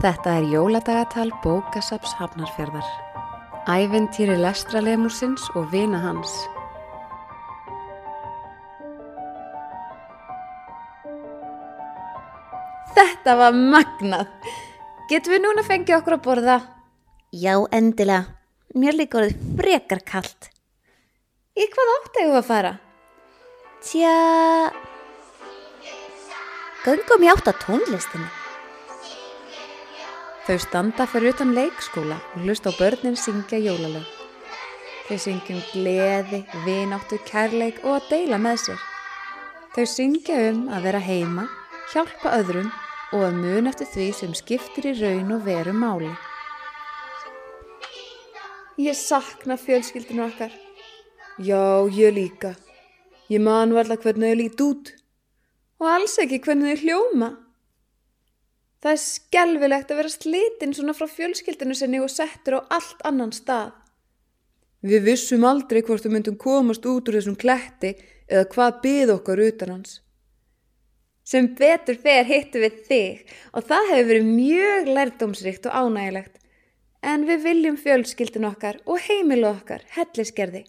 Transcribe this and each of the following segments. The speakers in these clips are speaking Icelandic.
Þetta er jóladagatal bókasaps Hafnarfjörðar. Æventýri lestralemusins og vina hans. Þetta var magnað. Getum við núna fengið okkur að borða? Já, endilega. Mér líka orðið frekar kallt. Í hvað átt eigum við að fara? Tja, göngum ég átt að tónlistinni. Þau standa fyrir utan leikskóla og hlusta á börnin syngja jólalög. Þau syngjum gleði, vináttu, kærleik og að deila með sér. Þau syngja um að vera heima, hjálpa öðrum og að mun eftir því sem skiptir í raun og veru máli. Ég sakna fjölskyldinu okkar. Já, ég líka. Ég man varla hvernig þau lít út. Og alls ekki hvernig þau hljóma. Það er skelvilegt að vera slitinn svona frá fjölskyldinu sinni og settur á allt annan stað. Við vissum aldrei hvort við myndum komast út úr þessum kletti eða hvað byð okkar utan hans. Sem betur fer hittu við þig og það hefur verið mjög lærdomsrikt og ánægilegt. En við viljum fjölskyldin okkar og heimilu okkar, helliskerði.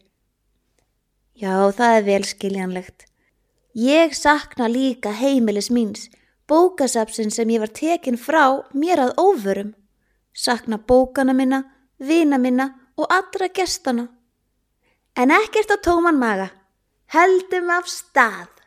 Já, það er vel skiljanlegt. Ég sakna líka heimilis míns, bókasapsin sem ég var tekin frá mér að óvörum. Sakna bókana minna, vina minna og allra gestana. En ekkert á tóman maga. Heldum af stað.